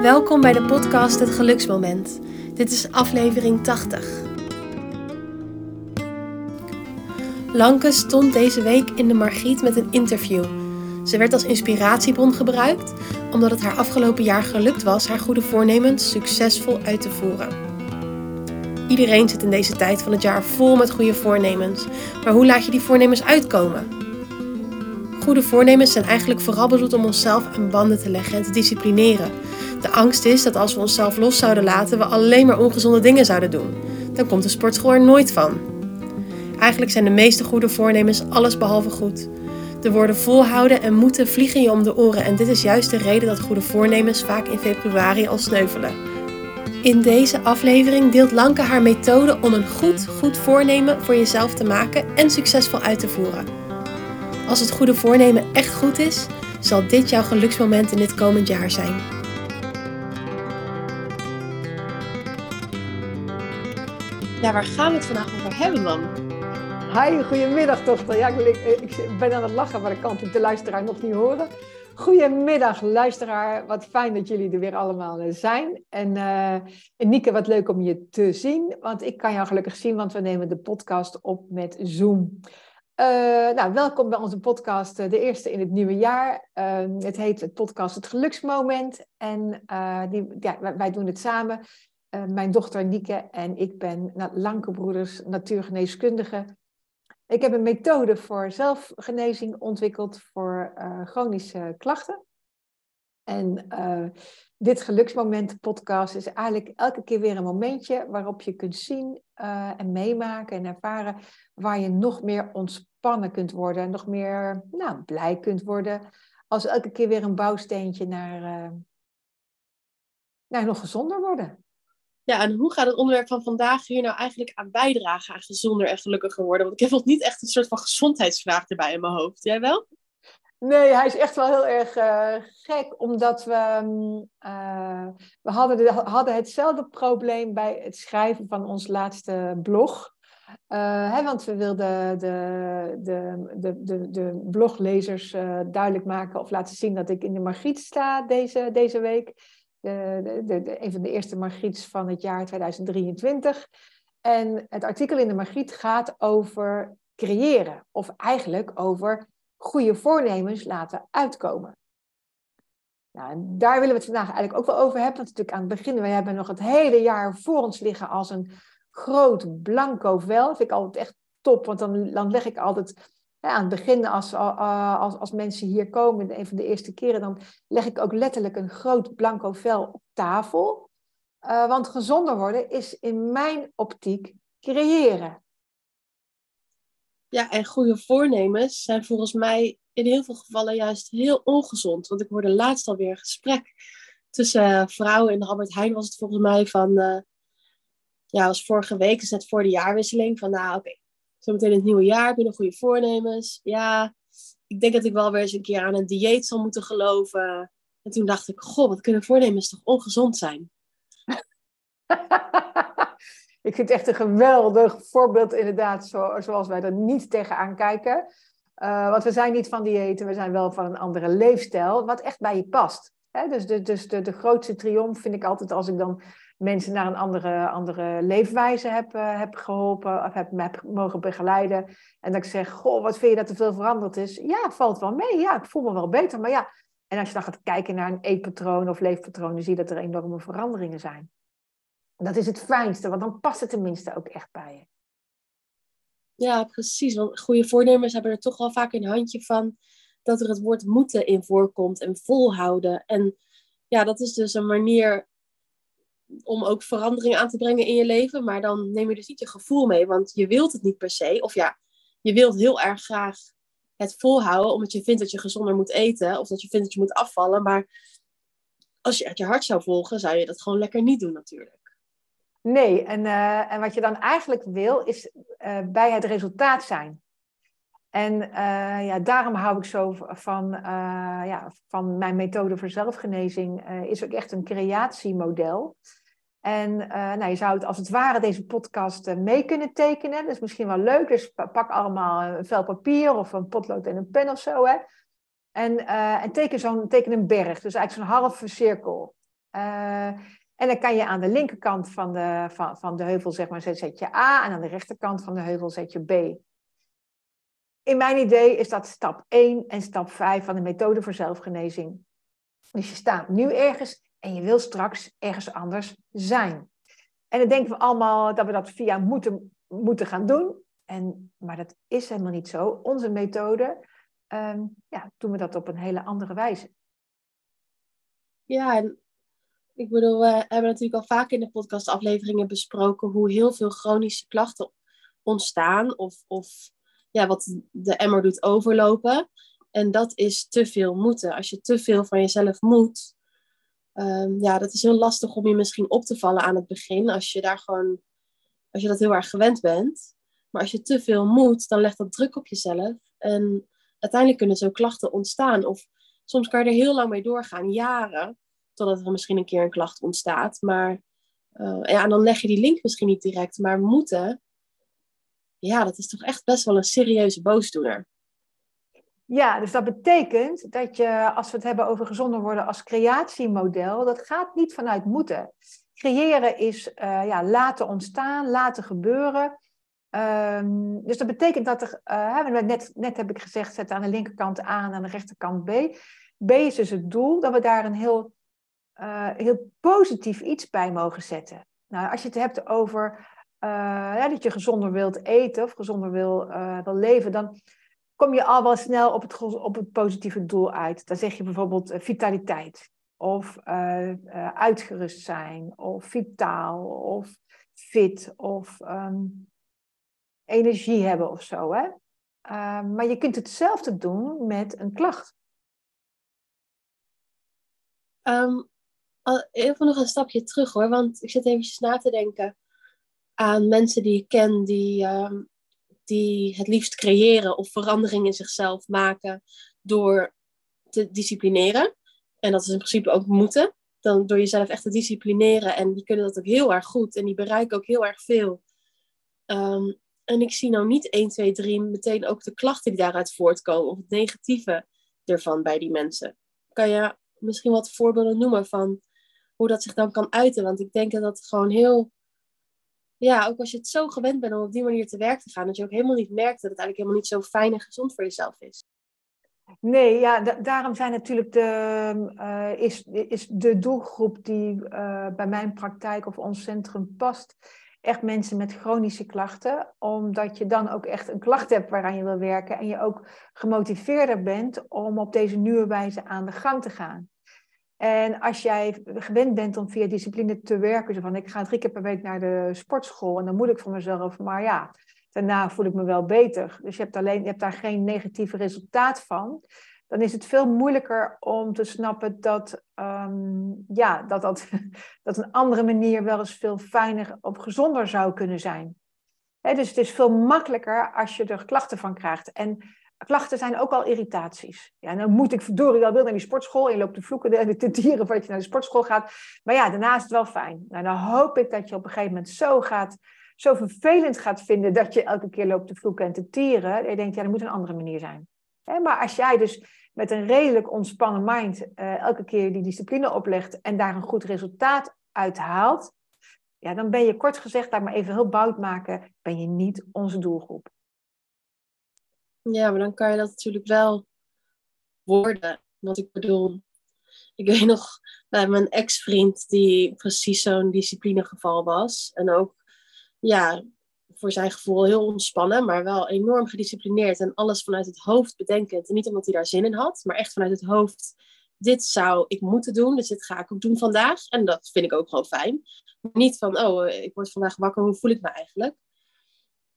Welkom bij de podcast Het Geluksmoment. Dit is aflevering 80. Lanke stond deze week in de Margriet met een interview. Ze werd als inspiratiebron gebruikt omdat het haar afgelopen jaar gelukt was haar goede voornemens succesvol uit te voeren. Iedereen zit in deze tijd van het jaar vol met goede voornemens, maar hoe laat je die voornemens uitkomen? Goede voornemens zijn eigenlijk vooral bedoeld om onszelf aan banden te leggen en te disciplineren. De angst is dat als we onszelf los zouden laten, we alleen maar ongezonde dingen zouden doen. Dan komt de sportschool er nooit van. Eigenlijk zijn de meeste goede voornemens alles behalve goed. De woorden volhouden en moeten vliegen je om de oren en dit is juist de reden dat goede voornemens vaak in februari al sneuvelen. In deze aflevering deelt Lanke haar methode om een goed, goed voornemen voor jezelf te maken en succesvol uit te voeren. Als het goede voornemen echt goed is, zal dit jouw geluksmoment in dit komend jaar zijn. Ja, waar gaan we het vandaag over hebben dan? Hi, goedemiddag dochter. Ja, ik, ik, ben aan het lachen, maar ik kan de luisteraar nog niet horen. Goedemiddag luisteraar, wat fijn dat jullie er weer allemaal eh, zijn. En, uh, Nieke, wat leuk om je te zien, want ik kan jou gelukkig zien, want we nemen de podcast op met Zoom. Uh, nou, welkom bij onze podcast, de eerste in het nieuwe jaar. Het heet het podcast Het Geluksmoment. En die, ja, wij, doen het samen. Mijn dochter Nieke en ik ben Lankebroeders natuurgeneeskundige. Ik heb een methode voor zelfgenezing ontwikkeld voor chronische klachten. En dit Geluksmoment podcast is eigenlijk elke keer weer een momentje waarop je kunt zien en meemaken en ervaren waar je nog meer ontspannen kunt worden, nog meer nou, blij kunt worden, als elke keer weer een bouwsteentje naar, naar nog gezonder worden. Ja, en hoe gaat het onderwerp van vandaag hier nou eigenlijk aan bijdragen aan gezonder en gelukkiger worden? Want ik heb nog niet echt een soort van gezondheidsvraag erbij in mijn hoofd. Jij wel? Nee, hij is echt wel heel erg uh, gek, omdat we, uh, we hadden, de, hadden hetzelfde probleem bij het schrijven van ons laatste blog. Uh, hè, want we wilden de, de, de, de, de bloglezers duidelijk maken of laten zien dat ik in de Margriet sta deze, deze week. De, de, een van de eerste Margriets van het jaar 2023. En het artikel in de Margriet gaat over creëren, of eigenlijk over goede voornemens laten uitkomen. Nou, en daar willen we het vandaag eigenlijk ook wel over hebben. Want natuurlijk aan het begin, we hebben nog het hele jaar voor ons liggen als een groot blanco vel. Dat vind ik altijd echt top, want dan, dan leg ik altijd ja, aan het begin, als, als, als mensen hier komen, een van de eerste keren, dan leg ik ook letterlijk een groot blanco vel op tafel. Uh, want gezonder worden is in mijn optiek creëren. Ja, en goede voornemens zijn volgens mij in heel veel gevallen juist heel ongezond. Want ik hoorde laatst alweer een gesprek tussen vrouwen in de Albert Heijn, was het volgens mij, van... Uh, ja, was vorige week, dus net voor de jaarwisseling, van nou oké, zometeen het nieuwe jaar, heb je nog goede voornemens? Ja, ik denk dat ik wel weer eens een keer aan een dieet zal moeten geloven. En toen dacht ik, goh, wat kunnen voornemens toch ongezond zijn? ik vind het echt een geweldig voorbeeld inderdaad, zo, zoals wij er niet tegenaan kijken. Uh, want we zijn niet van diëten, we zijn wel van een andere leefstijl, wat echt bij je past. Dus, dus de, de grootste triomf vind ik altijd als ik dan mensen naar een andere, andere leefwijze heb, uh, heb geholpen of heb, heb mogen begeleiden. En dat ik zeg, goh, wat vind je dat er veel veranderd is? Ja, valt wel mee. Ja, ik voel me wel beter. Maar ja, en als je dan gaat kijken naar een eetpatroon of leefpatroon, dan zie je dat er enorme veranderingen zijn. Dat is het fijnste, want dan past het tenminste ook echt bij je. Ja, precies. Want goede voornemens hebben er toch wel vaak een handje van dat er het woord moeten in voorkomt en volhouden. En ja, dat is dus een manier om ook verandering aan te brengen in je leven. Maar dan neem je dus niet je gevoel mee, want je wilt het niet per se. Of ja, je wilt heel erg graag het volhouden, omdat je vindt dat je gezonder moet eten. Of dat je vindt dat je moet afvallen. Maar als je uit je hart zou volgen, zou je dat gewoon lekker niet doen natuurlijk. Nee, en, uh, en wat je dan eigenlijk wil, is uh, bij het resultaat zijn. En uh, ja, daarom hou ik zo van, ja, van mijn methode voor zelfgenezing. is ook echt een creatiemodel. En uh, nou, je zou het als het ware deze podcast uh, mee kunnen tekenen. Dat is misschien wel leuk. Dus pak allemaal een vel papier of een potlood en een pen of zo. Hè. En, uh, en teken, zo'n, teken een berg. Dus eigenlijk zo'n halve cirkel. En dan kan je aan de linkerkant van de, van, van de heuvel, zeg maar, zet je A en aan de rechterkant van de heuvel zet je B. In mijn idee is dat stap 1 en stap 5 van de methode voor zelfgenezing. Dus je staat nu ergens en je wil straks ergens anders zijn. En dan denken we allemaal dat we dat via moeten, moeten gaan doen. En, maar dat is helemaal niet zo. Onze methode, um, ja, doen we dat op een hele andere wijze. Ja, en ik bedoel, we hebben natuurlijk al vaak in de podcastafleveringen besproken hoe heel veel chronische klachten ontstaan of, of ja, wat de emmer doet overlopen. En dat is te veel moeten. Als je te veel van jezelf moet, um, ja, dat is heel lastig om je misschien op te vallen aan het begin. Als je daar gewoon, als je dat heel erg gewend bent. Maar als je te veel moet, dan legt dat druk op jezelf. En uiteindelijk kunnen zo klachten ontstaan. Of soms kan je er heel lang mee doorgaan, jaren, totdat er misschien een keer een klacht ontstaat. Maar uh, ja, en dan leg je die link misschien niet direct. Maar moeten, ja, dat is toch echt best wel een serieuze boosdoener. Ja, dus dat betekent dat je, als we het hebben over gezonder worden als creatiemodel, dat gaat niet vanuit moeten. Creëren is uh, ja, laten ontstaan, laten gebeuren. Um, dus dat betekent dat er, uh, net, net heb ik gezegd, zet aan de linkerkant A en aan de rechterkant B. B is dus het doel, dat we daar een heel, uh, heel positief iets bij mogen zetten. Nou, als je het hebt over dat je gezonder wilt eten of gezonder wil, wil leven, dan kom je al wel snel op het, op het positieve doel uit. Dan zeg je bijvoorbeeld uh, vitaliteit, of uh, uh, uitgerust zijn, of vitaal, of fit, of um, energie hebben of zo. Hè? Ehm, maar je kunt hetzelfde doen met een klacht. Um, even nog een stapje terug hoor, want ik zit eventjes na te denken aan mensen die ik ken die die het liefst creëren of verandering in zichzelf maken door te disciplineren. En dat is in principe ook moeten. Dan door jezelf echt te disciplineren. En die kunnen dat ook heel erg goed. En die bereiken ook heel erg veel. Um, en ik zie nou niet 1, 2, 3 meteen ook de klachten die daaruit voortkomen. Of het negatieve ervan bij die mensen. Kan je misschien wat voorbeelden noemen van hoe dat zich dan kan uiten? Want ik denk dat dat gewoon heel ja, ook als je het zo gewend bent om op die manier te werk te gaan, dat je ook helemaal niet merkt dat het eigenlijk helemaal niet zo fijn en gezond voor jezelf is. Nee, ja, daarom zijn natuurlijk de, uh, is, is de doelgroep die uh, bij mijn praktijk of ons centrum past, echt mensen met chronische klachten, omdat je dan ook echt een klacht hebt waaraan je wil werken en je ook gemotiveerder bent om op deze nieuwe wijze aan de gang te gaan. En als jij gewend bent om via discipline te werken, zo van ik ga drie keer per week naar de sportschool en dan moet ik voor mezelf, maar ja, daarna voel ik me wel beter. Dus je hebt, alleen, je hebt daar geen negatieve resultaat van. Dan is het veel moeilijker om te snappen dat, um, ja, dat, dat, dat een andere manier wel eens veel fijner of gezonder zou kunnen zijn. dus het is veel makkelijker als je er klachten van krijgt. En klachten zijn ook al irritaties. Ja, dan moet ik verdorie wel wil naar die sportschool. En je loopt te vloeken en te dieren voordat je naar de sportschool gaat. Maar ja, daarna is het wel fijn. Nou, dan hoop ik dat je op een gegeven moment zo gaat, zo vervelend gaat vinden dat je elke keer loopt te vloeken en te tieren. En je denkt, ja, er moet een andere manier zijn. maar als jij dus met een redelijk ontspannen mind uh, elke keer die discipline oplegt en daar een goed resultaat uit haalt, ja, dan ben je kort gezegd, daar maar even heel bout maken, ben je niet onze doelgroep. Ja, maar dan kan je dat natuurlijk wel worden. Want ik bedoel, ik weet nog bij mijn ex-vriend die precies zo'n disciplinegeval was. En ook, ja, voor zijn gevoel heel ontspannen, maar wel enorm gedisciplineerd. En alles vanuit het hoofd bedenkend. En niet omdat hij daar zin in had, maar echt vanuit het hoofd. Dit zou ik moeten doen, dus dit ga ik ook doen vandaag. En dat vind ik ook gewoon fijn. Niet van, oh, ik word vandaag wakker, hoe voel ik me eigenlijk?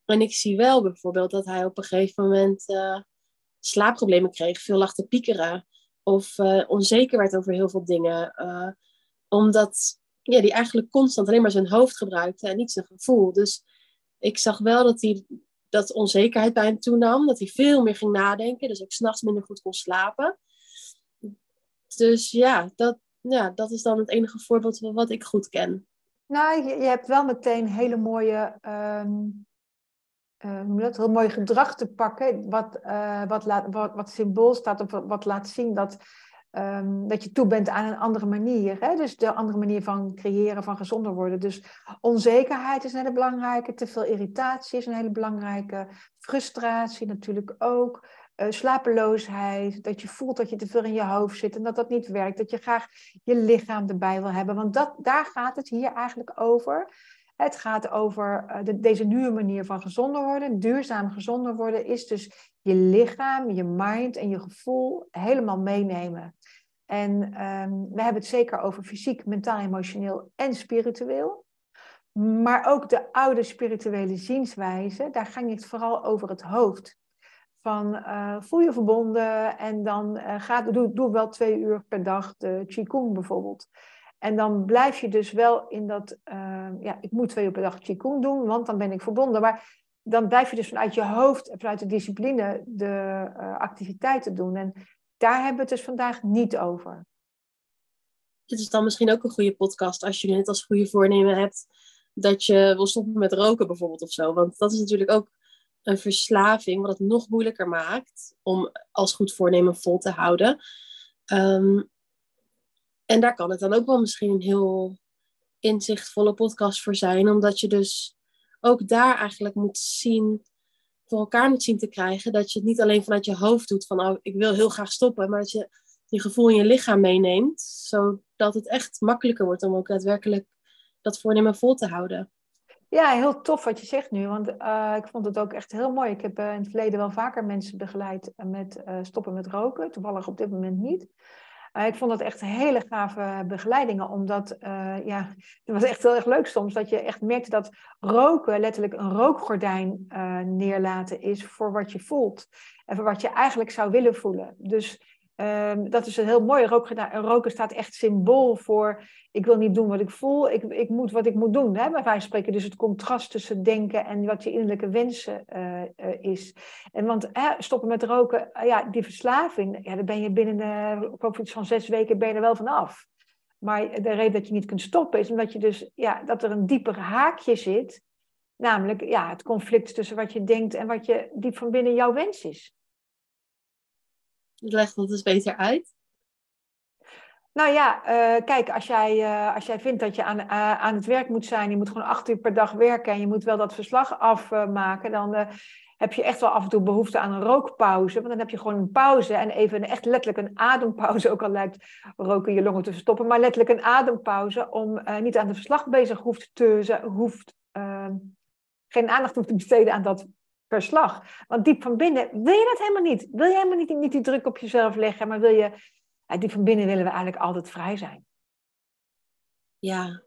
En ik zie wel bijvoorbeeld dat hij op een gegeven moment uh, slaapproblemen kreeg, veel lag te piekeren of uh, onzeker werd over heel veel dingen. Uh, omdat ja, die eigenlijk constant alleen maar zijn hoofd gebruikte en niet zijn gevoel. Dus ik zag wel dat hij dat onzekerheid bij hem toenam, dat hij veel meer ging nadenken, dus ook s'nachts minder goed kon slapen. Dus ja dat, ja, dat is dan het enige voorbeeld wat ik goed ken. Nou, je, hebt wel meteen hele mooie um uh, dat, heel mooi gedrag te pakken, wat, uh, wat, wat, symbool staat of wat laat zien dat ehm, dat je toe bent aan een andere manier. Hè? Dus de andere manier van creëren, van gezonder worden. Dus onzekerheid is een hele belangrijke. Te veel irritatie is een hele belangrijke. Frustratie natuurlijk ook. Uh, slapeloosheid, dat je voelt dat je te veel in je hoofd zit en dat dat niet werkt, dat je graag je lichaam erbij wil hebben. Want dat, daar gaat het hier eigenlijk over. Het gaat over de, deze nieuwe manier van gezonder worden. Duurzaam gezonder worden is dus je lichaam, je mind en je gevoel helemaal meenemen. En um, we hebben het zeker over fysiek, mentaal, emotioneel en spiritueel. Maar ook de oude spirituele zienswijze, daar ging het vooral over het hoofd. Van uh, voel je verbonden en dan uh, gaat, doe, doe wel twee uur per dag de Qigong bijvoorbeeld. En dan blijf je dus wel in dat, uh, ja, ik moet twee uur per dag Qigong doen, want dan ben ik verbonden. Maar dan blijf je dus vanuit je hoofd en vanuit de discipline de uh, activiteiten doen. En daar hebben we het dus vandaag niet over. Dit is dan misschien ook een goede podcast als je het als goede voornemen hebt dat je wil stoppen met roken bijvoorbeeld of zo. Want dat is natuurlijk ook een verslaving, wat het nog moeilijker maakt om als goed voornemen vol te houden. Um, en daar kan het dan ook wel misschien een heel inzichtvolle podcast voor zijn, omdat je dus ook daar eigenlijk moet zien, voor elkaar moet zien te krijgen, dat je het niet alleen vanuit je hoofd doet van, oh, ik wil heel graag stoppen, maar dat je je gevoel in je lichaam meeneemt, zodat het echt makkelijker wordt om ook daadwerkelijk dat voornemen vol te houden. Ja, heel tof wat je zegt nu, want uh, ik vond het ook echt heel mooi. Ik heb uh, in het verleden wel vaker mensen begeleid met uh, stoppen met roken, toevallig op dit moment niet. Uh, ik vond dat echt hele gave begeleidingen, omdat uh, ja, het was echt heel erg leuk soms dat je echt merkte dat roken letterlijk een rookgordijn uh, neerlaten is voor wat je voelt en voor wat je eigenlijk zou willen voelen. Dus Um, dat is een heel mooi. Roken, roken staat echt symbool voor. Ik wil niet doen wat ik voel. Ik, ik moet wat ik moet doen. Hè, wijze spreken. Dus het contrast tussen denken en wat je innerlijke wensen uh, uh, is. En want stoppen met roken, uh, ja, die verslaving, ja, daar ben je binnen de, ik van zes weken ben je er wel van af. Maar de reden dat je niet kunt stoppen is omdat je dus, ja, dat er een dieper haakje zit. Namelijk ja, het conflict tussen wat je denkt en wat je diep van binnen jouw wens is. Leg dat dus beter uit. Nou ja, uh, kijk, als jij, uh, als jij vindt dat je aan, uh, aan het werk moet zijn, je moet gewoon acht uur per dag werken en je moet wel dat verslag afmaken, dan heb je echt wel af en toe behoefte aan een rookpauze. Want dan heb je gewoon een pauze en even een, echt letterlijk een adempauze, ook al lijkt roken je longen te verstoppen, maar letterlijk een adempauze om niet aan het verslag bezig hoeft te, hoeft, geen aandacht te besteden aan dat verslag. Want diep van binnen wil je dat helemaal niet. Wil je helemaal niet, niet die druk op jezelf leggen, maar wil je, ja, diep van binnen willen we eigenlijk altijd vrij zijn. Ja,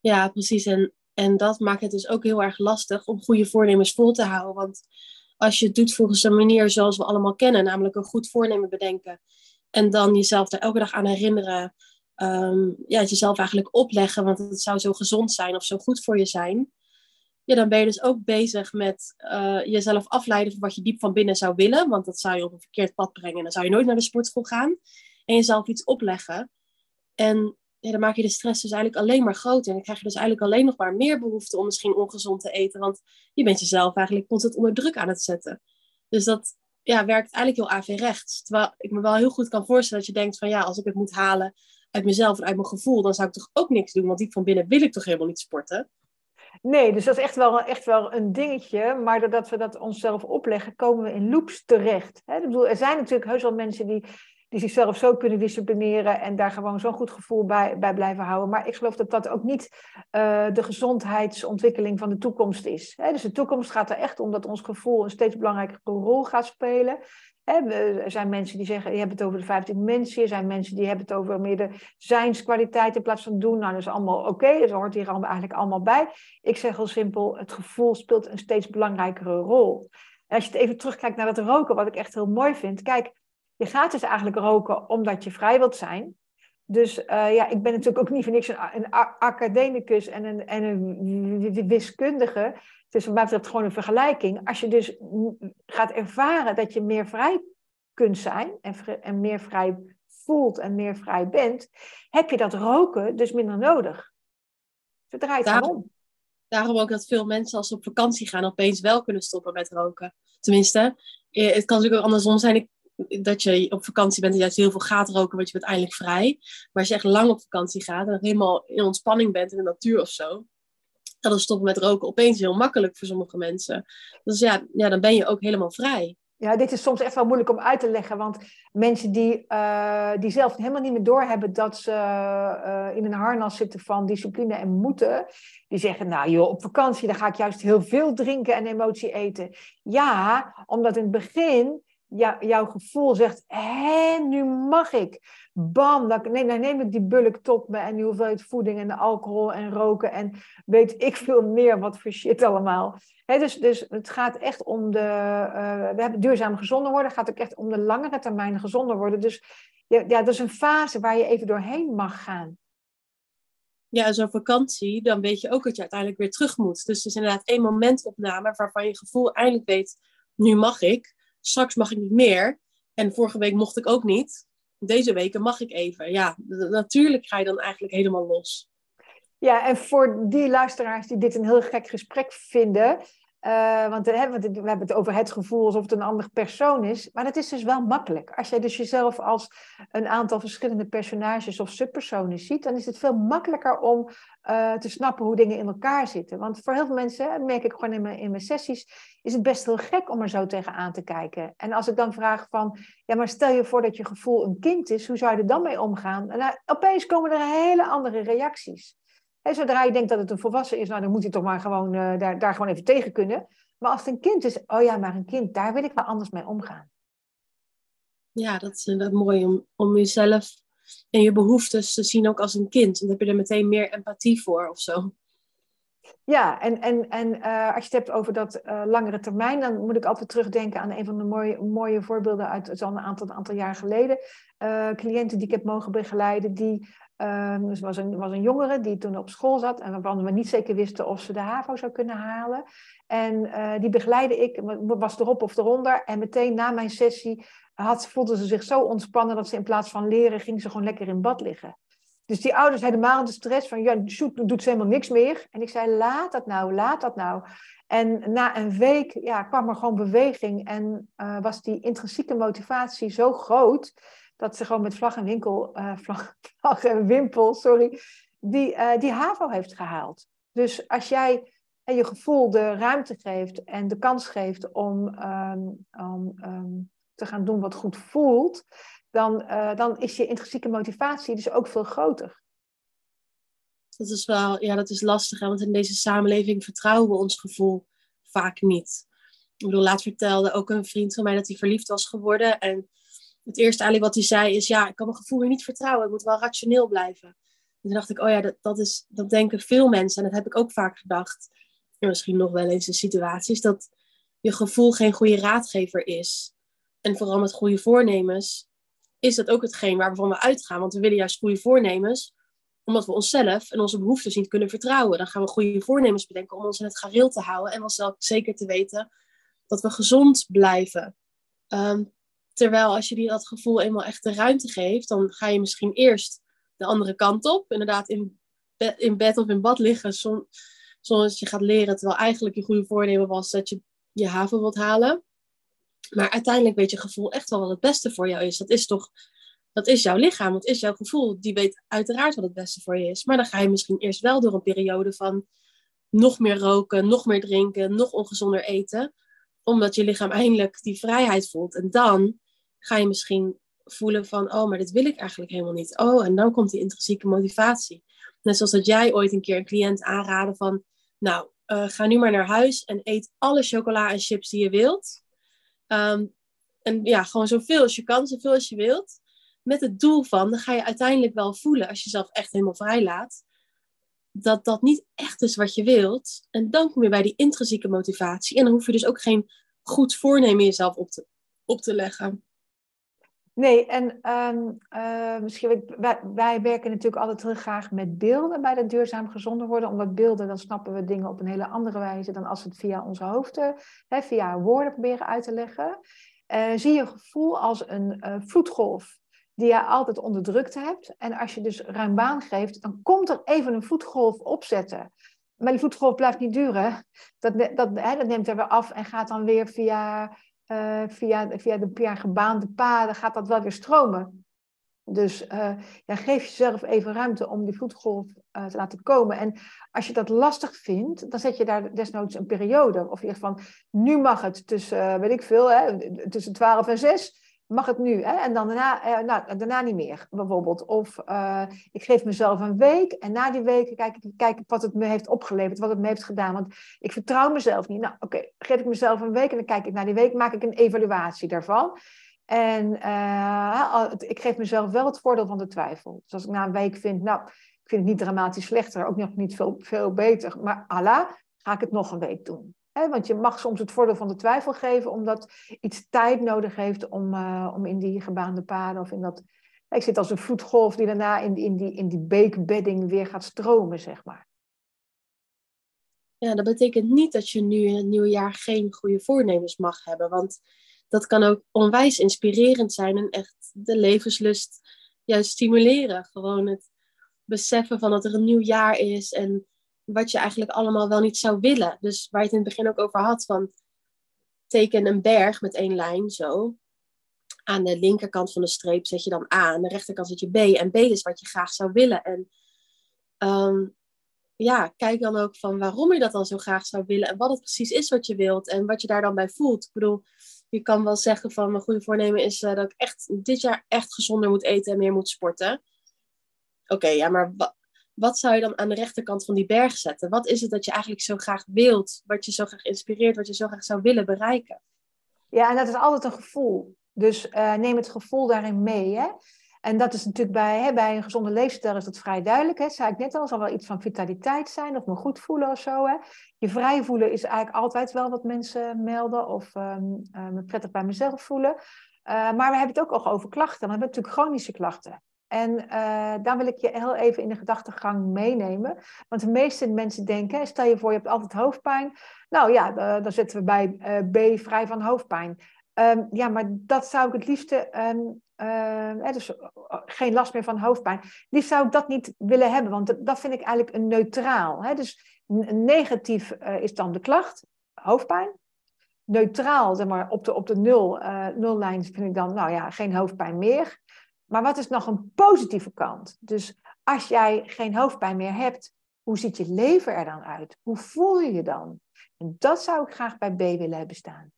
ja precies. En, en dat maakt het dus ook heel erg lastig om goede voornemens vol te houden. Want als je het doet volgens een manier zoals we allemaal kennen, namelijk een goed voornemen bedenken. En dan jezelf er elke dag aan herinneren. Um, ja, jezelf eigenlijk opleggen, want het zou zo gezond zijn of zo goed voor je zijn ja, dan ben je dus ook bezig met uh, jezelf afleiden van wat je diep van binnen zou willen. Want dat zou je op een verkeerd pad brengen. En dan zou je nooit naar de sportschool gaan. En jezelf iets opleggen. En ja, dan maak je de stress dus eigenlijk alleen maar groter. En dan krijg je dus eigenlijk alleen nog maar meer behoefte om misschien ongezond te eten. Want je bent jezelf eigenlijk constant onder druk aan het zetten. Dus dat ja, werkt eigenlijk heel averechts. Terwijl ik me wel heel goed kan voorstellen dat je denkt van ja, als ik het moet halen uit mezelf en uit mijn gevoel, dan zou ik toch ook niks doen. Want diep van binnen wil ik toch helemaal niet sporten. Nee, dus dat is echt wel, echt wel een dingetje. Maar doordat we dat onszelf opleggen, komen we in loops terecht. Hè? Ik bedoel, er zijn natuurlijk heus wel mensen die, die zichzelf zo kunnen disciplineren en daar gewoon zo'n goed gevoel bij, bij blijven houden. Maar ik geloof dat dat ook niet uh, de gezondheidsontwikkeling van de toekomst is. Hè? Dus de toekomst gaat er echt om dat ons gevoel een steeds belangrijkere rol gaat spelen. Er zijn mensen die zeggen, je hebt het over de vijf dimensies. Er zijn mensen die hebben het over meer de zijnskwaliteit in plaats van doen. Nou, dat is allemaal oké. Okay, dat hoort hier eigenlijk allemaal bij. Ik zeg heel simpel, het gevoel speelt een steeds belangrijkere rol. Als je het even terugkijkt naar dat roken, wat ik echt heel mooi vind. Kijk, je gaat dus eigenlijk roken omdat je vrij wilt zijn. Dus uh, ja, ik ben natuurlijk ook niet voor niks een, een academicus en een, en een wiskundige. Het is wat mij betreft gewoon een vergelijking. Als je dus gaat ervaren dat je meer vrij kunt zijn en, en meer vrij voelt en meer vrij bent, heb je dat roken dus minder nodig. Het draait daarom, om. Daarom ook dat veel mensen als ze op vakantie gaan opeens wel kunnen stoppen met roken. Tenminste, eh, het kan natuurlijk ook andersom zijn. Ik, dat je op vakantie bent en juist heel veel gaat roken, want je bent eindelijk vrij. Maar als je echt lang op vakantie gaat en helemaal in ontspanning bent in de natuur of zo, dan is stoppen met roken opeens heel makkelijk voor sommige mensen. Dus ja, ja dan ben je ook helemaal vrij. Ja, dit is soms echt wel moeilijk om uit te leggen. Want mensen die, uh, die zelf helemaal niet meer doorhebben dat ze uh, in een harnas zitten van discipline en moeten, die zeggen, nou joh, op vakantie dan ga ik juist heel veel drinken en emotie eten. Ja, omdat in het begin jouw gevoel zegt, hé, nu mag ik. Bam, dan, nee, neem ik die bulk tot me en die hoeveelheid voeding en de alcohol en roken en weet ik veel meer wat voor shit allemaal. dus, dus het gaat echt om de, uh, we hebben duurzaam gezonder worden, gaat ook echt om de langere termijn gezonder worden. Dus ja, ja, dat is een fase waar je even doorheen mag gaan. Ja, zo'n vakantie, dan weet je ook dat je uiteindelijk weer terug moet. Dus het is inderdaad één momentopname waarvan je gevoel eindelijk weet, nu mag ik straks mag ik niet meer. En vorige week mocht ik ook niet. Deze weken mag ik even. Ja, natuurlijk ga je dan eigenlijk helemaal los. Ja, en voor die luisteraars die dit een heel gek gesprek vinden, uh, want, we hebben het over het gevoel alsof het een andere persoon is. Maar dat is dus wel makkelijk. Als jij dus jezelf als een aantal verschillende personages of subpersonen ziet, dan is het veel makkelijker om uh, te snappen hoe dingen in elkaar zitten. Want voor heel veel mensen, merk ik gewoon in mijn, in mijn sessies, is het best heel gek om er zo tegenaan te kijken. En als ik dan vraag van, ja, maar stel je voor dat je gevoel een kind is, hoe zou je er dan mee omgaan? En nou, opeens komen er hele andere reacties. En zodra je denkt dat het een volwassen is, nou, dan moet hij toch maar gewoon, uh, daar, daar gewoon even tegen kunnen. Maar als het een kind is, oh ja, maar een kind, daar wil ik wel anders mee omgaan. Ja, dat is inderdaad mooi om, om jezelf en je behoeftes te zien ook als een kind. Dan heb je er meteen meer empathie voor of zo. Ja, en, en, en uh, als je het hebt over dat uh, langere termijn, dan moet ik altijd terugdenken aan een van de mooie, mooie voorbeelden uit zo'n aantal, aantal jaar geleden. Uh, cliënten die ik heb mogen begeleiden, die Um, dus was een, was een jongere die toen op school zat en waarvan we niet zeker wisten of ze de HAVO zou kunnen halen. En uh, die begeleide ik, was erop of eronder. En meteen na mijn sessie had, ze zich zo ontspannen dat ze in plaats van leren, ging ze gewoon lekker in bad liggen. Dus die ouders helemaal de stress van, ja, doet ze helemaal niks meer. En ik zei, laat dat nou, laat dat nou. En na een week ja, kwam er gewoon beweging en uh, was die intrinsieke motivatie zo groot dat ze gewoon met vlag en winkel, uh, vlag, vlag, en wimpel, sorry, die, uh, die HAVO heeft gehaald. Dus als jij en je gevoel de ruimte geeft en de kans geeft om, um, te gaan doen wat goed voelt, dan, dan is je intrinsieke motivatie dus ook veel groter. Dat is wel, ja, dat is lastig, hè? want in deze samenleving vertrouwen we ons gevoel vaak niet. Ik bedoel, laat vertelde ook een vriend van mij dat hij verliefd was geworden en het eerste eigenlijk wat hij zei is, ja, ik kan mijn gevoel hier niet vertrouwen. Ik moet wel rationeel blijven. En toen dacht ik, oh ja, dat, dat, is, dat denken veel mensen. En dat heb ik ook vaak gedacht. En misschien nog wel eens in situaties. Dat je gevoel geen goede raadgever is. En vooral met goede voornemens is dat ook hetgeen waarvan we uitgaan. Want we willen juist goede voornemens. Omdat we onszelf en onze behoeftes niet kunnen vertrouwen. Dan gaan we goede voornemens bedenken om ons in het gareel te houden. En onszelf zeker te weten dat we gezond blijven. Um, Terwijl als je die dat gevoel eenmaal echt de ruimte geeft, dan ga je misschien eerst de andere kant op. Inderdaad, in, in bed of in bad liggen, zonder dat je gaat leren. Terwijl eigenlijk je goede voornemen was dat je je haven wilt halen. Maar uiteindelijk weet je gevoel echt wel wat het beste voor jou is. Dat is toch, dat is jouw lichaam, dat is jouw gevoel. Die weet uiteraard wat het beste voor je is. Maar dan ga je misschien eerst wel door een periode van nog meer roken, nog meer drinken, nog ongezonder eten. Omdat je lichaam eindelijk die vrijheid voelt. En dan ga je misschien voelen van, oh, maar dit wil ik eigenlijk helemaal niet. Oh, en dan komt die intrinsieke motivatie. Net zoals dat jij ooit een keer een cliënt aanraden van, nou, uh, ga nu maar naar huis en eet alle chocola en chips die je wilt. Um, en ja, gewoon zoveel als je kan, zoveel als je wilt. Met het doel van, dan ga je uiteindelijk wel voelen, als je jezelf echt helemaal vrij laat, dat dat niet echt is wat je wilt. En dan kom je bij die intrinsieke motivatie. En dan hoef je dus ook geen goed voornemen jezelf op te, op te leggen. Nee, en um, uh, misschien, wij, wij, werken natuurlijk altijd heel graag met beelden bij dat duurzaam gezonder worden. Omdat beelden, dan snappen we dingen op een hele andere wijze dan als we het via onze hoofden, hè, via woorden proberen uit te leggen. Uh, zie je gevoel als een uh, vloedgolf die je altijd onderdrukt hebt. En als je dus ruim baan geeft, dan komt er even een vloedgolf opzetten. Maar die vloedgolf blijft niet duren. Dat, dat, hè, dat neemt er weer af en gaat dan weer via via, via de via gebaande paden gaat dat wel weer stromen. Dus ja, geef jezelf even ruimte om die vloedgolf te laten komen. En als je dat lastig vindt, dan zet je daar desnoods een periode. Of je van, nu mag het tussen, weet ik veel, hè, tussen 12 en 6 mag het nu? Hè? En dan daarna, eh, nou, daarna niet meer, bijvoorbeeld. Of uh, ik geef mezelf een week en na die week kijk ik, kijk wat het me heeft opgeleverd, wat het me heeft gedaan. Want ik vertrouw mezelf niet. Nou, oké, geef ik mezelf een week en dan kijk ik na die week, maak ik een evaluatie daarvan. En uh, ik geef mezelf wel het voordeel van de twijfel. Dus als ik na een week vind, nou, ik vind het niet dramatisch slechter, ook nog niet veel, veel beter, maar Allah, ga ik het nog een week doen want je mag soms het voordeel van de twijfel geven, omdat iets tijd nodig heeft om, uh, om in die gebaande paden of in dat. Ik zit als een voetgolf die daarna in, in, die, in die beekbedding weer gaat stromen, zeg maar. Ja, dat betekent niet dat je nu in het nieuwe jaar geen goede voornemens mag hebben. Want dat kan ook onwijs inspirerend zijn en echt de levenslust juist stimuleren. Gewoon het beseffen van dat er een nieuw jaar is en wat je eigenlijk allemaal wel niet zou willen. Dus waar je het in het begin ook over had, van teken een berg met één lijn zo. Aan de linkerkant van de streep zet je dan A, aan de rechterkant zet je B. En B is wat je graag zou willen. En um, ja, kijk dan ook van waarom je dat dan zo graag zou willen. En wat het precies is wat je wilt. En wat je daar dan bij voelt. Ik bedoel, je kan wel zeggen van mijn goede voornemen is uh, dat ik echt dit jaar echt gezonder moet eten en meer moet sporten. Oké, ja, maar wat zou je dan aan de rechterkant van die berg zetten? Wat is het dat je eigenlijk zo graag wilt, wat je zo graag inspireert, wat je zo graag zou willen bereiken? Ja, en dat is altijd een gevoel. Dus uh, neem het gevoel daarin mee. Hè? En dat is natuurlijk bij, hè, bij een gezonde leefstijl is dat vrij duidelijk. Hè? Zei ik net al, zal wel iets van vitaliteit zijn of me goed voelen of zo. Hè? Je vrij voelen is eigenlijk altijd wel wat mensen melden of um, uh, me prettig bij mezelf voelen. Uh, maar we hebben het ook al over klachten. We hebben natuurlijk chronische klachten. En uh, daar wil ik je heel even in de gedachtegang meenemen. Want de meeste mensen denken, stel je voor je hebt altijd hoofdpijn. Nou ja, dan zetten we bij uh, B vrij van hoofdpijn. Um, ja, maar dat zou ik het liefste, um, uh, dus geen last meer van hoofdpijn. Liefst zou ik dat niet willen hebben, want dat vind ik eigenlijk een neutraal. Hè? Dus negatief is dan de klacht, hoofdpijn. Neutraal, zeg maar, op de, op de nul, nullijn vind ik dan, nou ja, geen hoofdpijn meer. Maar wat is nog een positieve kant? Dus als jij geen hoofdpijn meer hebt, hoe ziet je leven er dan uit? Hoe voel je je dan? En dat zou ik graag bij B willen hebben staan.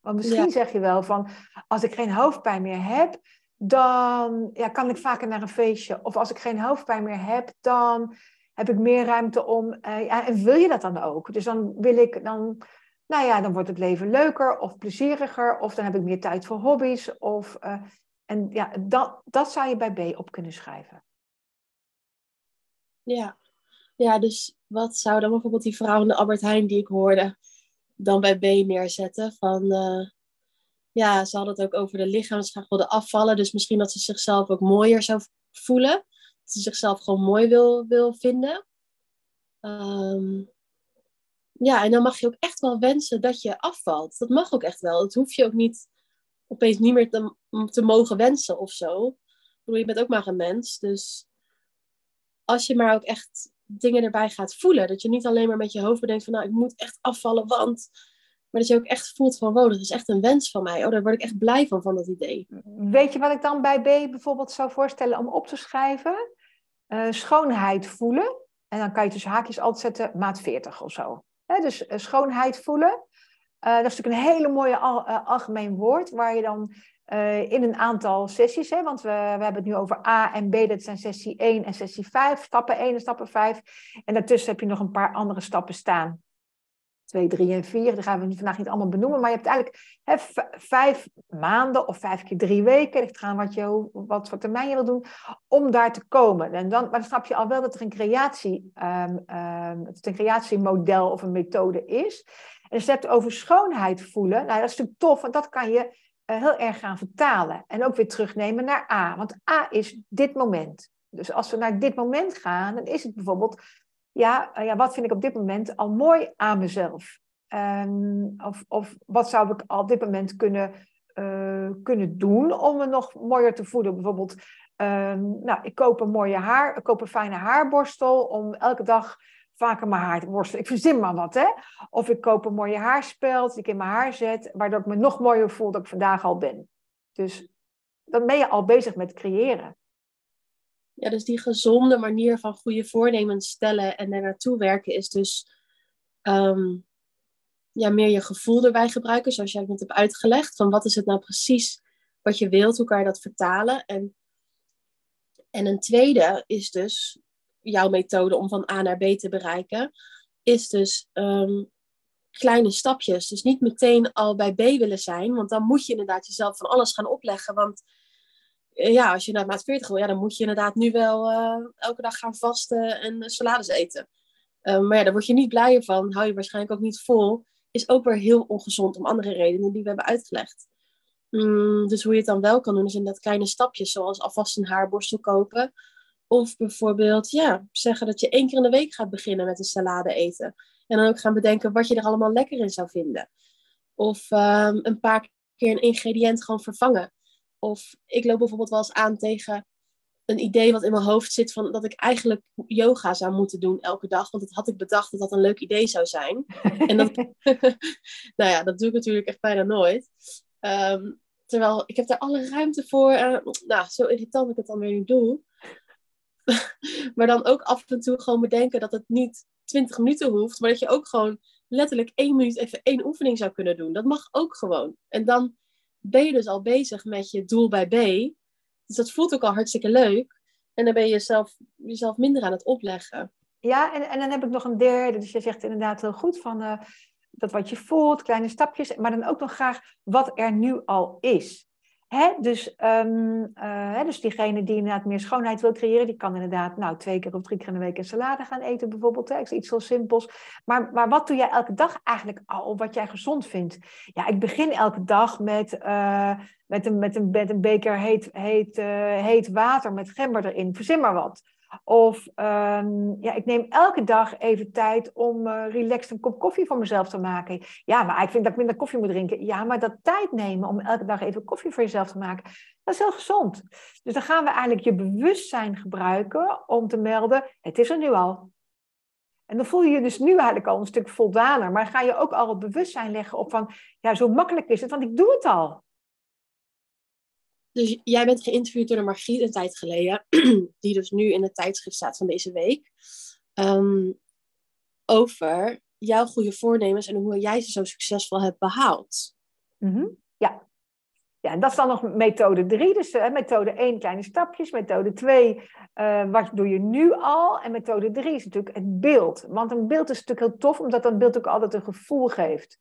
Want misschien zeg je wel van, als ik geen hoofdpijn meer heb, dan ja, kan ik vaker naar een feestje. Of als ik geen hoofdpijn meer heb, dan heb ik meer ruimte om. Ja, en wil je dat dan ook? Dus dan wil ik, dan nou ja, dan wordt het leven leuker of plezieriger, of dan heb ik meer tijd voor hobby's. Of, uh, en ja, dat, dat zou je bij B op kunnen schrijven. Ja. ja, dus wat zou dan bijvoorbeeld die vrouw in de Albert Heijn die ik hoorde, dan bij B neerzetten? Van, uh, ja, ze hadden het ook over de lichaamsgraag wilde afvallen, dus misschien dat ze zichzelf ook mooier zou voelen. Dat ze zichzelf gewoon mooi wil, wil vinden. Um, ja, en dan mag je ook echt wel wensen dat je afvalt. Dat mag ook echt wel. Dat hoef je ook niet opeens niet meer te, mogen wensen of zo. Ik bedoel, je bent ook maar een mens. Dus als je maar ook echt dingen erbij gaat voelen. Dat je niet alleen maar met je hoofd bedenkt van nou, ik moet echt afvallen, want... Maar dat je ook echt voelt van wow, dat is echt een wens van mij. Oh, daar word ik echt blij van, van dat idee. Weet je wat ik dan bij B bijvoorbeeld zou voorstellen om op te schrijven? Uh, schoonheid voelen. En dan kan je tussen haakjes altijd zetten maat 40 of zo dus eh, schoonheid voelen. Uh, dat is natuurlijk een hele mooie uh, algemeen woord, waar je dan in een aantal sessies, hè, want we, we hebben het nu over A en B, dat zijn sessie 1 en sessie 5, stappen 1 en stappen 5. En daartussen heb je nog een paar andere stappen staan. 2, 3 en 4, die gaan we vandaag niet allemaal benoemen, maar je hebt eigenlijk hè, vijf maanden of vijf keer drie weken, ligt gaan wat, je, wat voor termijn je wil doen, om daar te komen. En dan, maar dan snap je al wel dat er een, creatie, um, um, dat een creatiemodel of een methode is. En als je hebt over schoonheid voelen, nou, dat is natuurlijk tof, want dat kan je uh, heel erg gaan vertalen. En ook weer terugnemen naar A, want A is dit moment. Dus als we naar dit moment gaan, dan is het bijvoorbeeld ja, uh, ja, wat vind ik op dit moment al mooi aan mezelf? Um, of, of wat zou ik op dit moment kunnen, uh, kunnen doen om me nog mooier te voelen? Bijvoorbeeld, um, nou, ik koop een mooie haar, ik koop een fijne haarborstel om elke dag vaker mijn haar worstelen. Ik verzin maar wat, hè. Of ik koop een mooie haarspeld die ik in mijn haar zet, waardoor ik me nog mooier voel dat ik vandaag al ben. Dus dan ben je al bezig met creëren. Ja, dus die gezonde manier van goede voornemens stellen en er naartoe werken is dus ehm, ja, meer je gevoel erbij gebruiken, zoals jij net hebt uitgelegd. Van wat is het nou precies wat je wilt, hoe kan je dat vertalen? En, en een tweede is dus jouw methode om van A naar B te bereiken, is dus ehm, kleine stapjes. Dus niet meteen al bij B willen zijn, want dan moet je inderdaad jezelf van alles gaan opleggen. Want ja, als je naar maat 40 wil, ja, dan moet je inderdaad nu wel uh, elke dag gaan vasten en salades eten. Maar ja, daar word je niet blijer van, hou je waarschijnlijk ook niet vol. Is ook weer heel ongezond om andere redenen die we hebben uitgelegd. Mm, dus hoe je het dan wel kan doen, is in dat kleine stapjes, zoals alvast een haarborstel kopen. Of bijvoorbeeld, ja, zeggen dat je één keer in de week gaat beginnen met een salade eten. En dan ook gaan bedenken wat je er allemaal lekker in zou vinden. Of um, een paar keer een ingrediënt gewoon vervangen. Of ik loop bijvoorbeeld wel eens aan tegen een idee wat in mijn hoofd zit van dat ik eigenlijk yoga zou moeten doen elke dag. Want dat had ik bedacht dat dat een leuk idee zou zijn. en dat, nou ja, dat doe ik natuurlijk echt bijna nooit. Um, terwijl ik heb daar alle ruimte voor. Uh, nou, zo irritant dat ik het dan weer niet doe. maar dan ook af en toe gewoon bedenken dat het niet 20 minuten hoeft, maar dat je ook gewoon letterlijk één minuut even één oefening zou kunnen doen. Dat mag ook gewoon. En dan ben je dus al bezig met je doel bij B. Dus dat voelt ook al hartstikke leuk. En dan ben je jezelf, jezelf minder aan het opleggen. Ja, en, en dan heb ik nog een derde. Dus je zegt inderdaad heel goed van uh, dat wat je voelt, kleine stapjes. Maar dan ook nog graag wat er nu al is. Hè? Dus, um, uh, dus diegene die inderdaad meer schoonheid wil creëren, die kan inderdaad nou, twee keer of drie keer in de week een salade gaan eten bijvoorbeeld. Hè? Iets zo simpels. Maar, maar wat doe jij elke dag eigenlijk al wat jij gezond vindt? Ja, ik begin elke dag met, uh, met, een, met, een, met een beker heet, heet, uh, heet water met gember erin. Verzin maar wat. Of um, ja, ik neem elke dag even tijd om uh, relaxed een kop koffie voor mezelf te maken. Ja, maar ik vind dat ik minder koffie moet drinken. Ja, maar dat tijd nemen om elke dag even koffie voor jezelf te maken, dat is heel gezond. Dus dan gaan we eigenlijk je bewustzijn gebruiken om te melden, het is er nu al. En dan voel je je dus nu eigenlijk al een stuk voldaner. Maar ga je ook al het bewustzijn leggen op van, ja, zo makkelijk is het, want ik doe het al. Dus jij bent geïnterviewd door de Margriet een tijd geleden, die dus nu in het tijdschrift staat van deze week, um, over jouw goede voornemens en hoe jij ze zo succesvol hebt behaald. Mm. Ja. Ja, en dat is dan nog methode 3. Dus methode 1, kleine stapjes. Methode 2, uh, wat doe je nu al? En methode 3 is natuurlijk het beeld. Want een beeld is natuurlijk heel tof, omdat dat beeld ook altijd een gevoel geeft.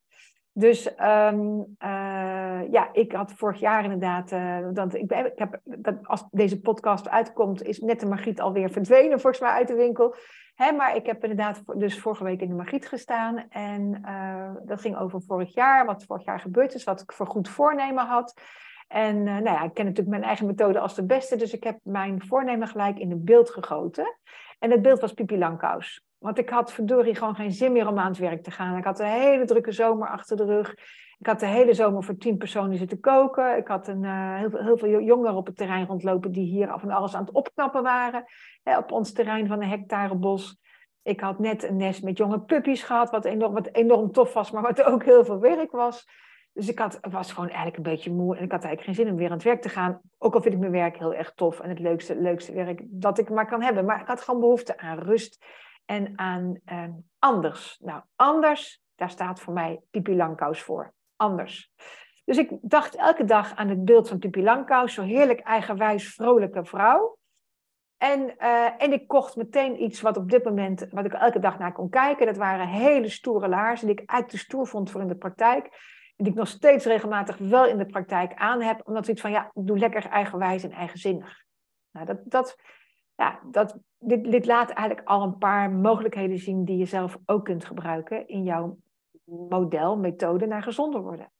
Dus um, uh, ja, ik had vorig jaar inderdaad, dat, ik, ik heb, dat, als deze podcast uitkomt, is net de Margriet alweer verdwenen volgens mij uit de winkel. Hè, maar ik heb inderdaad dus vorige week in de Margriet gestaan en uh, dat ging over vorig jaar, wat vorig jaar gebeurd is, wat ik voor goed voornemen had. En nou ja, ik ken natuurlijk mijn eigen methode als de beste, dus ik heb mijn voornemen gelijk in een beeld gegoten. En het beeld was Pipi Langkous. Want ik had verdorie gewoon geen zin meer om aan het werk te gaan. Ik had een hele drukke zomer achter de rug. Ik had de hele zomer voor tien personen zitten koken. Ik had een, uh, heel, veel jongeren op het terrein rondlopen die hier af en alles aan het opknappen waren. Hè, op ons terrein van een hectare bos. Ik had net een nest met jonge puppies gehad, wat enorm, wat enorm tof was, maar wat ook heel veel werk was. Dus ik had, was gewoon eigenlijk een beetje moe en ik had eigenlijk geen zin om weer aan het werk te gaan. Ook al vind ik mijn werk heel erg tof en het leukste, leukste werk dat ik maar kan hebben. Maar ik had gewoon behoefte aan rust en aan uh, anders. Nou, anders, daar staat voor mij Pipi Langkous voor. Anders. Dus ik dacht elke dag aan het beeld van Pipi Langkous, zo heerlijk eigenwijs, vrolijke vrouw. En, uh, en ik kocht meteen iets wat op dit moment, wat ik elke dag naar kon kijken. Dat waren hele stoere laarzen die ik eigenlijk te stoer vond voor in de praktijk. En die ik nog steeds regelmatig wel in de praktijk aan heb. Omdat ik van, ja, doe lekker eigenwijs en eigenzinnig. Nou, dat, dat, ja, dat, dit, dit laat eigenlijk al een paar mogelijkheden zien die je zelf ook kunt gebruiken in jouw model, methode naar gezonder worden.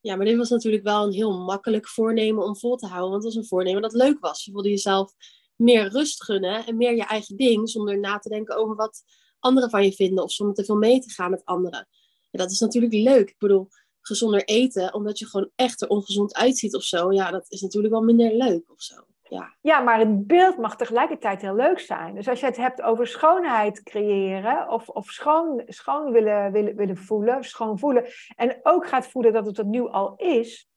Ja, maar dit was natuurlijk wel een heel makkelijk voornemen om vol te houden, want het was een voornemen dat leuk was. Je wilde jezelf meer rust gunnen en meer je eigen ding, zonder na te denken over wat anderen van je vinden of zonder te veel mee te gaan met anderen. Ja, dat is natuurlijk leuk. Ik bedoel, gezonder eten, omdat je gewoon echt er ongezond uitziet of zo, ja, dat is natuurlijk wel minder leuk of zo. Ja. Ja, maar het beeld mag tegelijkertijd heel leuk zijn. Dus als je het hebt over schoonheid creëren of, of schoon, schoon willen, willen, willen voelen, schoon voelen, en ook gaat voelen dat het er nu al is,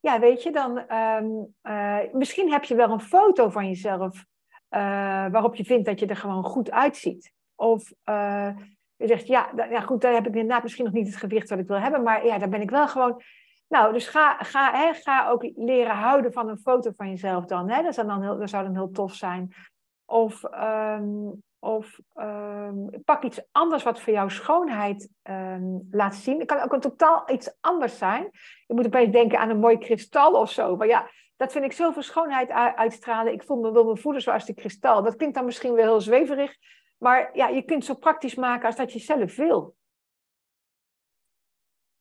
ja, weet je, dan ehm, eh, misschien heb je wel een foto van jezelf uh, waarop je vindt dat je er gewoon goed uitziet. Of uh, je zegt, ja, ja, goed, daar heb ik inderdaad misschien nog niet het gewicht wat ik wil hebben, maar ja, daar ben ik wel gewoon nou, dus ga, ga, hè, ga ook leren houden van een foto van jezelf dan. Hè? Dat, zou dan heel, zou dan heel tof zijn. Of, um, of um, pak iets anders wat voor jouw schoonheid um, laat zien. Het kan ook een totaal iets anders zijn. Je moet opeens denken aan een mooi kristal of zo. Maar ja, dat vind ik zoveel schoonheid uitstralen. Ik voel me, wil me voelen zoals die kristal. Dat klinkt dan misschien wel heel zweverig. Maar ja, je kunt het zo praktisch maken als dat je zelf wil.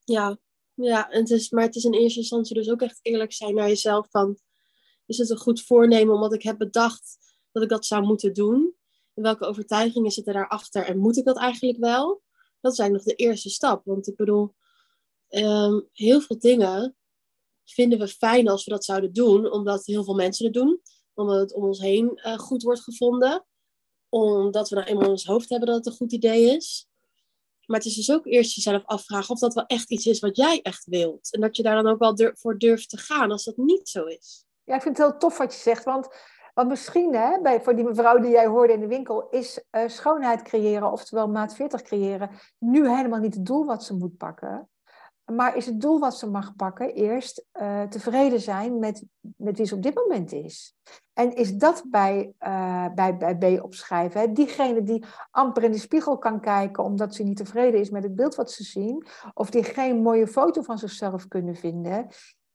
Ja, ja, het is, maar het is in eerste instantie dus ook echt eerlijk zijn naar jezelf van, is het een goed voornemen omdat ik heb bedacht dat ik dat zou moeten doen? En welke overtuigingen zitten daarachter en moet ik dat eigenlijk wel? Dat is eigenlijk nog de eerste stap, want ik bedoel, um, heel veel dingen vinden we fijn als we dat zouden doen, omdat heel veel mensen het doen, omdat het om ons heen uh, goed wordt gevonden, omdat we nou eenmaal in ons hoofd hebben dat het een goed idee is. Maar het is dus ook eerst jezelf afvragen of dat wel echt iets is wat jij echt wilt. En dat je daar dan ook wel voor durft te gaan als dat niet zo is. Ja, ik vind het heel tof wat je zegt. Want, want misschien hè, bij, voor die mevrouw die jij hoorde in de winkel, is uh, schoonheid creëren, oftewel maat 40 creëren, nu helemaal niet het doel wat ze moet pakken. Maar is het doel wat ze mag pakken eerst uh, tevreden zijn met, met wie ze op dit moment is? En is dat bij, uh, bij, bij B opschrijven? Hè? Diegene die amper in de spiegel kan kijken omdat ze niet tevreden is met het beeld wat ze zien, of die geen mooie foto van zichzelf kunnen vinden,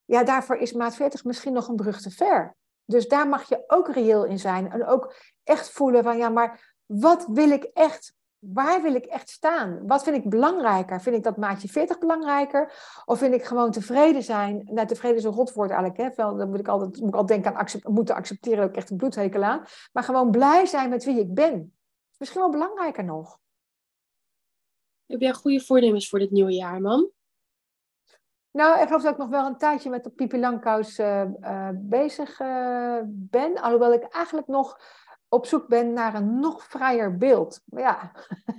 ja, daarvoor is maat 40 misschien nog een brug te ver. Dus daar mag je ook reëel in zijn en ook echt voelen van ja, maar wat wil ik echt waar wil ik echt staan? Wat vind ik belangrijker? Vind ik dat maatje 40 belangrijker? Of vind ik gewoon tevreden zijn? Nou, tevreden is een rotwoord eigenlijk. Hè? Wel, dan moet ik altijd, moet ik altijd denken aan accept, moeten accepteren. Dat ik echt een bloedhekel aan. Maar gewoon blij zijn met wie ik ben. Misschien wel belangrijker nog. Heb jij goede voornemens voor dit nieuwe jaar, man? Nou, ik geloof dat ik nog wel een tijdje met de Pipi Langkous uh, uh, bezig uh, ben. Alhoewel ik eigenlijk nog op zoek ben naar een nog vrijer beeld. Maar ja,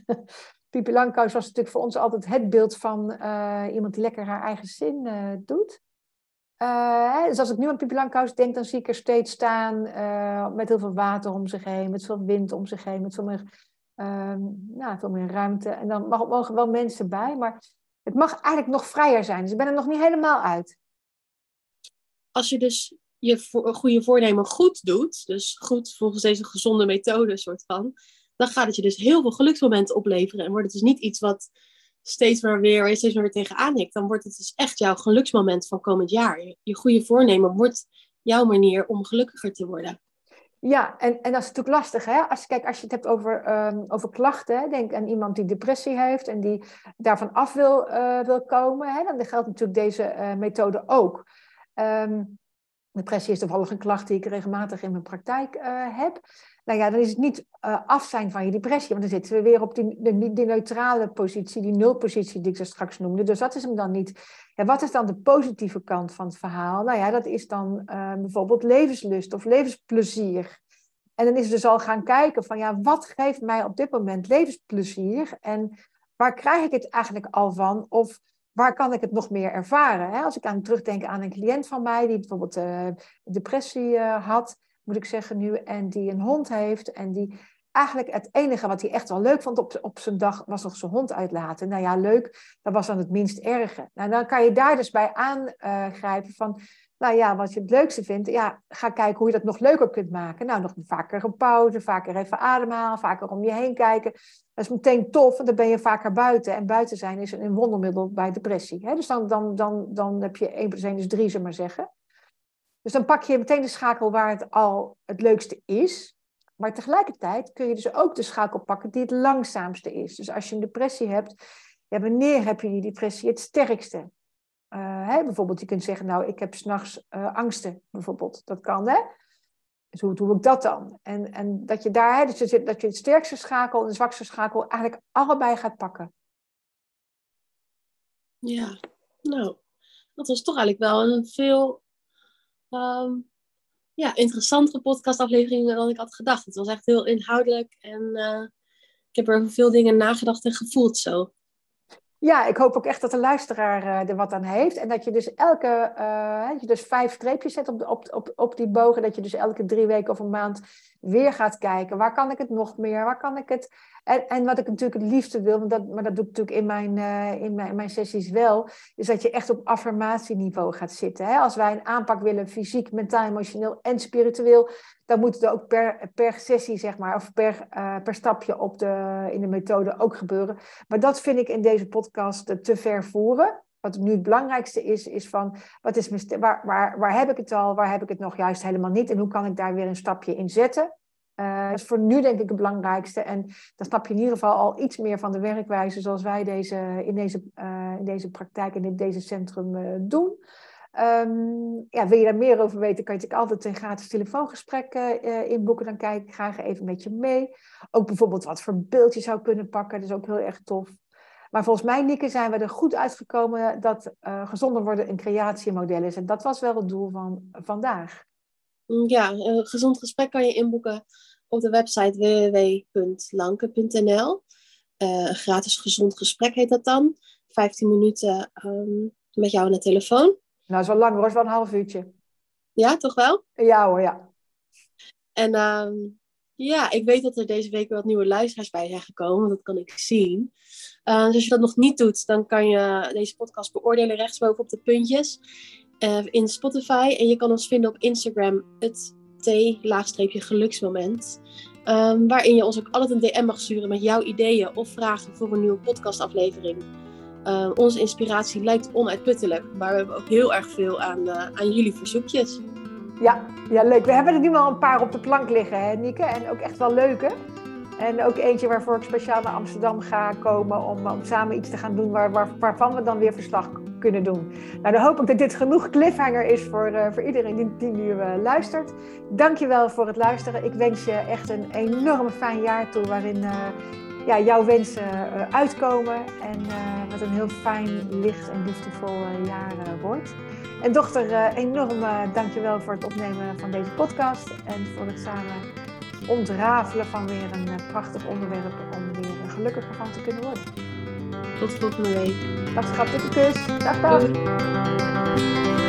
Pipi Langkous was natuurlijk voor ons altijd het beeld van uh, iemand die lekker haar eigen zin uh, doet. Uh, dus als ik nu aan Pipi Langkous denk, dan zie ik er steeds staan met heel veel water om zich heen, met veel wind om zich heen, met veel meer, nou, veel meer ruimte. En dan mogen wel mensen bij, maar het mag eigenlijk nog vrijer zijn. Dus ik ben er nog niet helemaal uit. Als je dus je goede voornemen goed doet, dus goed volgens deze gezonde methode soort van, dan gaat het je dus heel veel geluksmomenten opleveren. En wordt het dus niet iets wat steeds maar weer, steeds maar weer tegenaan hikt. Dan wordt het dus echt jouw geluksmoment van komend jaar. Je, goede voornemen wordt jouw manier om gelukkiger te worden. Ja, en, en dat is natuurlijk lastig. Hè? Als, kijk, als je het hebt over, um, over klachten, denk aan iemand die depressie heeft en die daarvan af wil, uh, wil komen, hè? dan geldt natuurlijk deze uh, methode ook. Um, Depressie is toevallig een klacht die ik regelmatig in mijn praktijk uh, heb. Nou ja, dan is het niet uh, af zijn van je depressie, want dan zitten we weer op die, neutrale positie, die nulpositie die ik zo straks noemde. Dus dat is hem dan niet. Ja, wat is dan de positieve kant van het verhaal? Nou ja, dat is dan uh, bijvoorbeeld levenslust of levensplezier. En dan is het dus al gaan kijken van ja, wat geeft mij op dit moment levensplezier en waar krijg ik het eigenlijk al van? Of waar kan ik het nog meer ervaren? Hè? Als ik aan terugdenk aan een cliënt van mij die bijvoorbeeld uh, depressie uh, had, moet ik zeggen nu, en die een hond heeft en die eigenlijk het enige wat hij echt wel leuk vond op, op zijn dag was nog zijn hond uitlaten. Nou ja, leuk, dat was dan het minst erge. Nou, dan kan je daar dus bij aangrijpen van, nou ja, wat je het leukste vindt, ja, ga kijken hoe je dat nog leuker kunt maken. Nou, nog vaker een pauze, vaker even ademhalen, vaker om je heen kijken. Dat is meteen tof, want dan ben je vaker buiten. En buiten zijn is een wondermiddel bij depressie. Hè? Dus dan, dan, dan, dan heb je 1 plus 1 is 3, zeg maar zeggen. Dus dan pak je meteen de schakel waar het al het leukste is. Maar tegelijkertijd kun je dus ook de schakel pakken die het langzaamste is. Dus als je een depressie hebt, ja, wanneer heb je die depressie het sterkste? Hè, bijvoorbeeld, je kunt zeggen, nou, ik heb s'nachts uh, angsten, bijvoorbeeld. Dat kan, hè? Dus hoe doe ik dat dan? En, en dat je daar, hè, dus je, dat je het sterkste schakel en de zwakste schakel eigenlijk allebei gaat pakken. Ja, nou, dat was toch eigenlijk wel een veel um, ja, interessantere podcastaflevering dan ik had gedacht. Het was echt heel inhoudelijk en uh, ik heb er veel dingen nagedacht en gevoeld zo. Ja, ik hoop ook echt dat de luisteraar uh, er wat aan heeft. En dat je dus elke, uh, je dus vijf streepjes zet op, de, op, op, op die bogen. Dat je dus elke drie weken of een maand weer gaat kijken. Waar kan ik het nog meer? Waar kan ik het... En, en wat ik natuurlijk het liefste wil, want dat, maar dat doe ik natuurlijk in mijn, uh, in mijn, mijn sessies wel, is dat je echt op affirmatieniveau gaat zitten. Hè? Als wij een aanpak willen, fysiek, mentaal, emotioneel en spiritueel, dan moet het ook per, per sessie, zeg maar, of per, uh, per stapje op de, in de methode ook gebeuren. Maar dat vind ik in deze podcast te ver voeren. Wat nu het belangrijkste is, is van wat is waar, waar, waar heb ik het al, waar heb ik het nog juist helemaal niet en hoe kan ik daar weer een stapje in zetten. Uh, dat is voor nu denk ik het belangrijkste. En dan snap je in ieder geval al iets meer van de werkwijze zoals wij deze, in, deze, uh, in deze praktijk en in deze centrum uh, doen. Um, ja, wil je daar meer over weten, kan je natuurlijk altijd een gratis telefoongesprek inboeken. Dan kijk ik graag even met je mee. Ook bijvoorbeeld wat voor beeld je zou kunnen pakken. Dat is ook heel erg tof. Maar volgens mij, Nieke, zijn we er goed uitgekomen dat gezonder worden een creatiemodel is. En dat was wel het doel van vandaag. Ja, een gezond gesprek kan je inboeken op de website www.lanke.nl. Uh, gratis gezond gesprek heet dat dan. 15 minuten um, met jou aan de telefoon. Nou, zo lang hoor, is wel een half uurtje. Ja, toch wel? Ja hoor, ja. En um, ja, ik weet dat er deze week wat nieuwe luisteraars bij zijn gekomen, want dat kan ik zien. Uh, dus als je dat nog niet doet, dan kan je deze podcast beoordelen rechtsboven op de puntjes uh, in Spotify. En je kan ons vinden op Instagram, het T-geluksmoment. Um, waarin je ons ook altijd een DM mag sturen met jouw ideeën of vragen voor een nieuwe podcastaflevering. Uh, onze inspiratie lijkt onuitputtelijk, maar we hebben ook heel erg veel aan, aan jullie verzoekjes. Ja, ja, leuk. We hebben er nu wel een paar op de plank liggen, hè, Nieke? En ook echt wel leuke. En ook eentje waarvoor ik speciaal naar Amsterdam ga komen om, om samen iets te gaan doen waar, waar, waarvan we dan weer verslag kunnen doen. Nou, dan hoop ik dat dit genoeg cliffhanger is voor, uh, voor iedereen die, die nu uh, luistert. Dankjewel voor het luisteren. Ik wens je echt een enorm fijn jaar toe waarin uh, ja, jouw wensen uitkomen en wat een heel fijn, licht en liefdevol jaar wordt. En dochter, enorm dankjewel voor het opnemen van deze podcast en voor het samen ontrafelen van weer een prachtig onderwerp om weer gelukkiger van te kunnen worden. Tot volgende week. Dag schat, kus. Dag, dag.